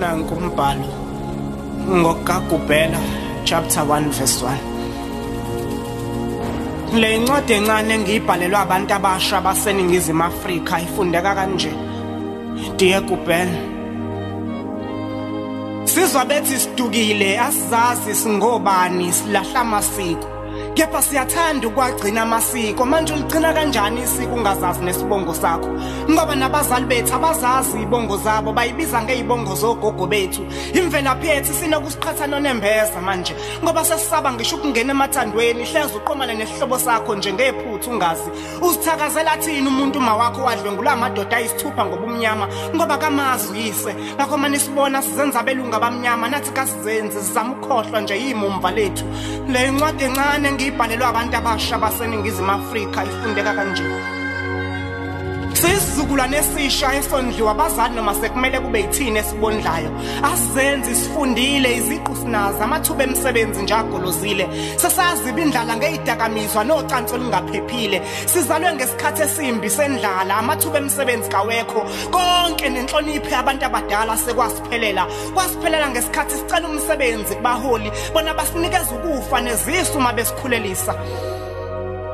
nanku umbhalo ngokagubhela chapter 1 verse 1 le incwadi encane engiyibhalelwa abantu abasha baseningizimu Afrika ifundeka kanje. Dear Gubhela Sizwa bethi sidukile asizazi singobani silahla amasiko. Kepha siyathanda ukwagcina amasiko. Manje uligcina kanjani isiko ungazazi nesibongo sakho? Ngoba nabazali bethu abazazi ibongo zabo bayibiza ngezibongo zogogo bethu. Imvelaphi yethu sinokusiqhathana nembeza manje. Ngoba sesisaba ngisho ukungena emathandweni hleze uqomane nesihlobo sakho njengephuthu ungazi. Uzithakazela thina umuntu uma wakho wadlwengula amadoda ayisithupha ngobumnyama. Ngoba kamazi uyise ngakho manje sibona sizenza abelunga bamnyama nathi kasizenze sizama ukukhohlwa nje yimumva lethu. Le incwadi encane ngiyibhalelwa abantu abasha baseningizimu Afrika ifundeka kanje. Sisizukulwane esisha esondliwa abazali noma sekumele kube yithini esibondlayo. Asizenze sifundile iziqu sinazo amathuba emisebenzi njagolozile sesazi ibindlala ngezidakamizwa nocansi olungaphephile. Sizalwe ngesikhathi esimbi sendlala amathuba emisebenzi kawekho. Konke nenhlonipho yabantu abadala sekwasiphelela. Kwasiphelela ngesikhathi sicela umsebenzi kubaholi bona basinikeza ukufa nezisu uma besikhulelisa.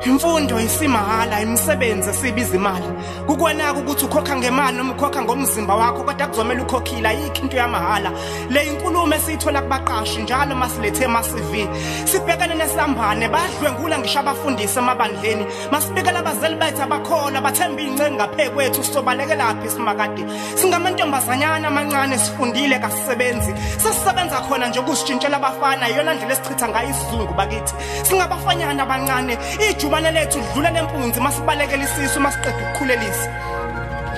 Imfundo isimahhala imisebenzi esibiza imali. Kukwenaka ukuthi ukhokha ngemali noma ukhokha ngomzimba wakho kodwa kuzomela ukhokhile ayikho into yamahala. Le inkulumo esiyithola kubaqashi njalo masilethe ma CV. Sibhekane nesambane badlwengula ngisho abafundisi emabandleni. Masibekela abazali bethu abakhola bathemba ingcenga ngaphezwethu sobaleke laphi simakade. Singamantombazanyana amancane sifundile kasisebenzi. Sesisebenza khona nje ukusitshintshela abafana iyona ndlela esicitha ngayo isizungu bakithi. Singabafanyana abancane iju ijubane lethu lidlula lempunzi masibalekela isisu masiqeda ukukhulelisa.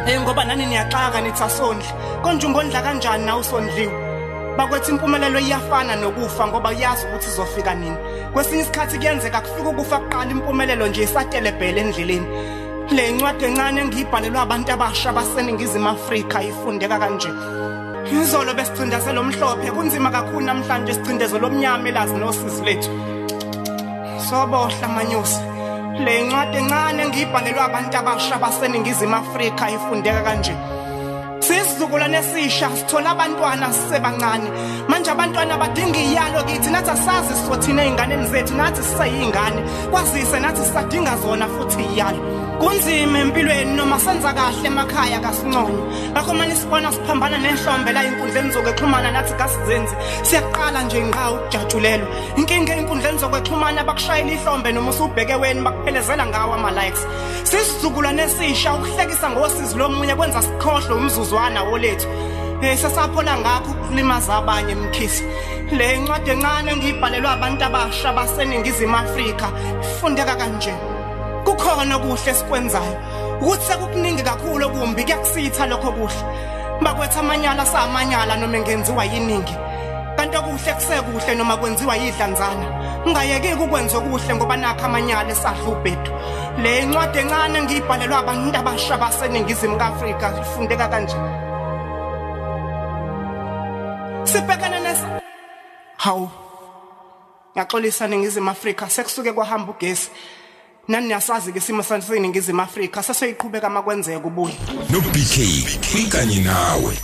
Eh ngoba nani niyaxaka nithi asondli. Konje ungondla kanjani na usondliwe? Bakwethu impumelelo iyafana nokufa ngoba uyazi ukuthi izofika nini. Kwesinye isikhathi kuyenzeka kufika ukufa kuqala impumelelo nje isatelebhele endleleni. Le ncwadi encane engiyibhalelwa abantu abasha baseningizimu Afrika ifundeka kanje. Izolo besicindezelo omhlophe kunzima kakhulu namhlanje sicindezelo omnyama elazi nosizi lethu. Sobohla manyusi le ncwadi encane engiyibhalelwa abantu abasha baseningizimu Afrika ifundeka kanje. Sisizukulwane esisha sithola abantwana sisebancane. Manje abantwana badinga iyalo kithi nathi asazi sizothina einganeni zethu nathi siseyingane kwazise nathi sisadinga zona futhi iyalo. Kunzima empilweni noma senza kahle emakhaya kasinconyo ngakho manje sibona siphambana nehlombe la inkundleni zokuxhumana nathi kasizenzi. Siyaqala nje ngqa ukujatshulelwa. Inkinga einkundleni zokuxhumana bakushayela ihlombe noma usubheke weni bakuphelezela ngawo ama likes sisizukulwane esisha ukuhlekisa ngosizi lomunye kwenza sikhohle umzuzwana wolethu. Eh sesaphola ngakho ukulimaza abanye emkhisi le ncwadi encane engiyibhalelwa abantu abasha baseningizimu Afrika. Ifundeka kanje. Kukhona okuhle esikwenzayo. Ukuthi sekukuningi kakhulu okumbi kuyakusitha lokho kuhle. Bakwethu amanyala samanyala noma engenziwa yiningi. Kanti okuhle kusekuhle noma kwenziwa yidlanzana ungayeki ukwenza okuhle ngoba nakho amanyala esadla ubhedu. Le incwadi encane ngiyibhalelwa abantu abasha baseningizimu kaAfrika ifundeka kanje. Sibhekana nesa hawu ngaxolisa ningizimu Afrika sekusuke kwahamba ugesi. Nani niyasazi ke isimo saseningizimu Afrika? Sesoyiqhubeka makwenzeka ubuye. No BK ikanye nawe.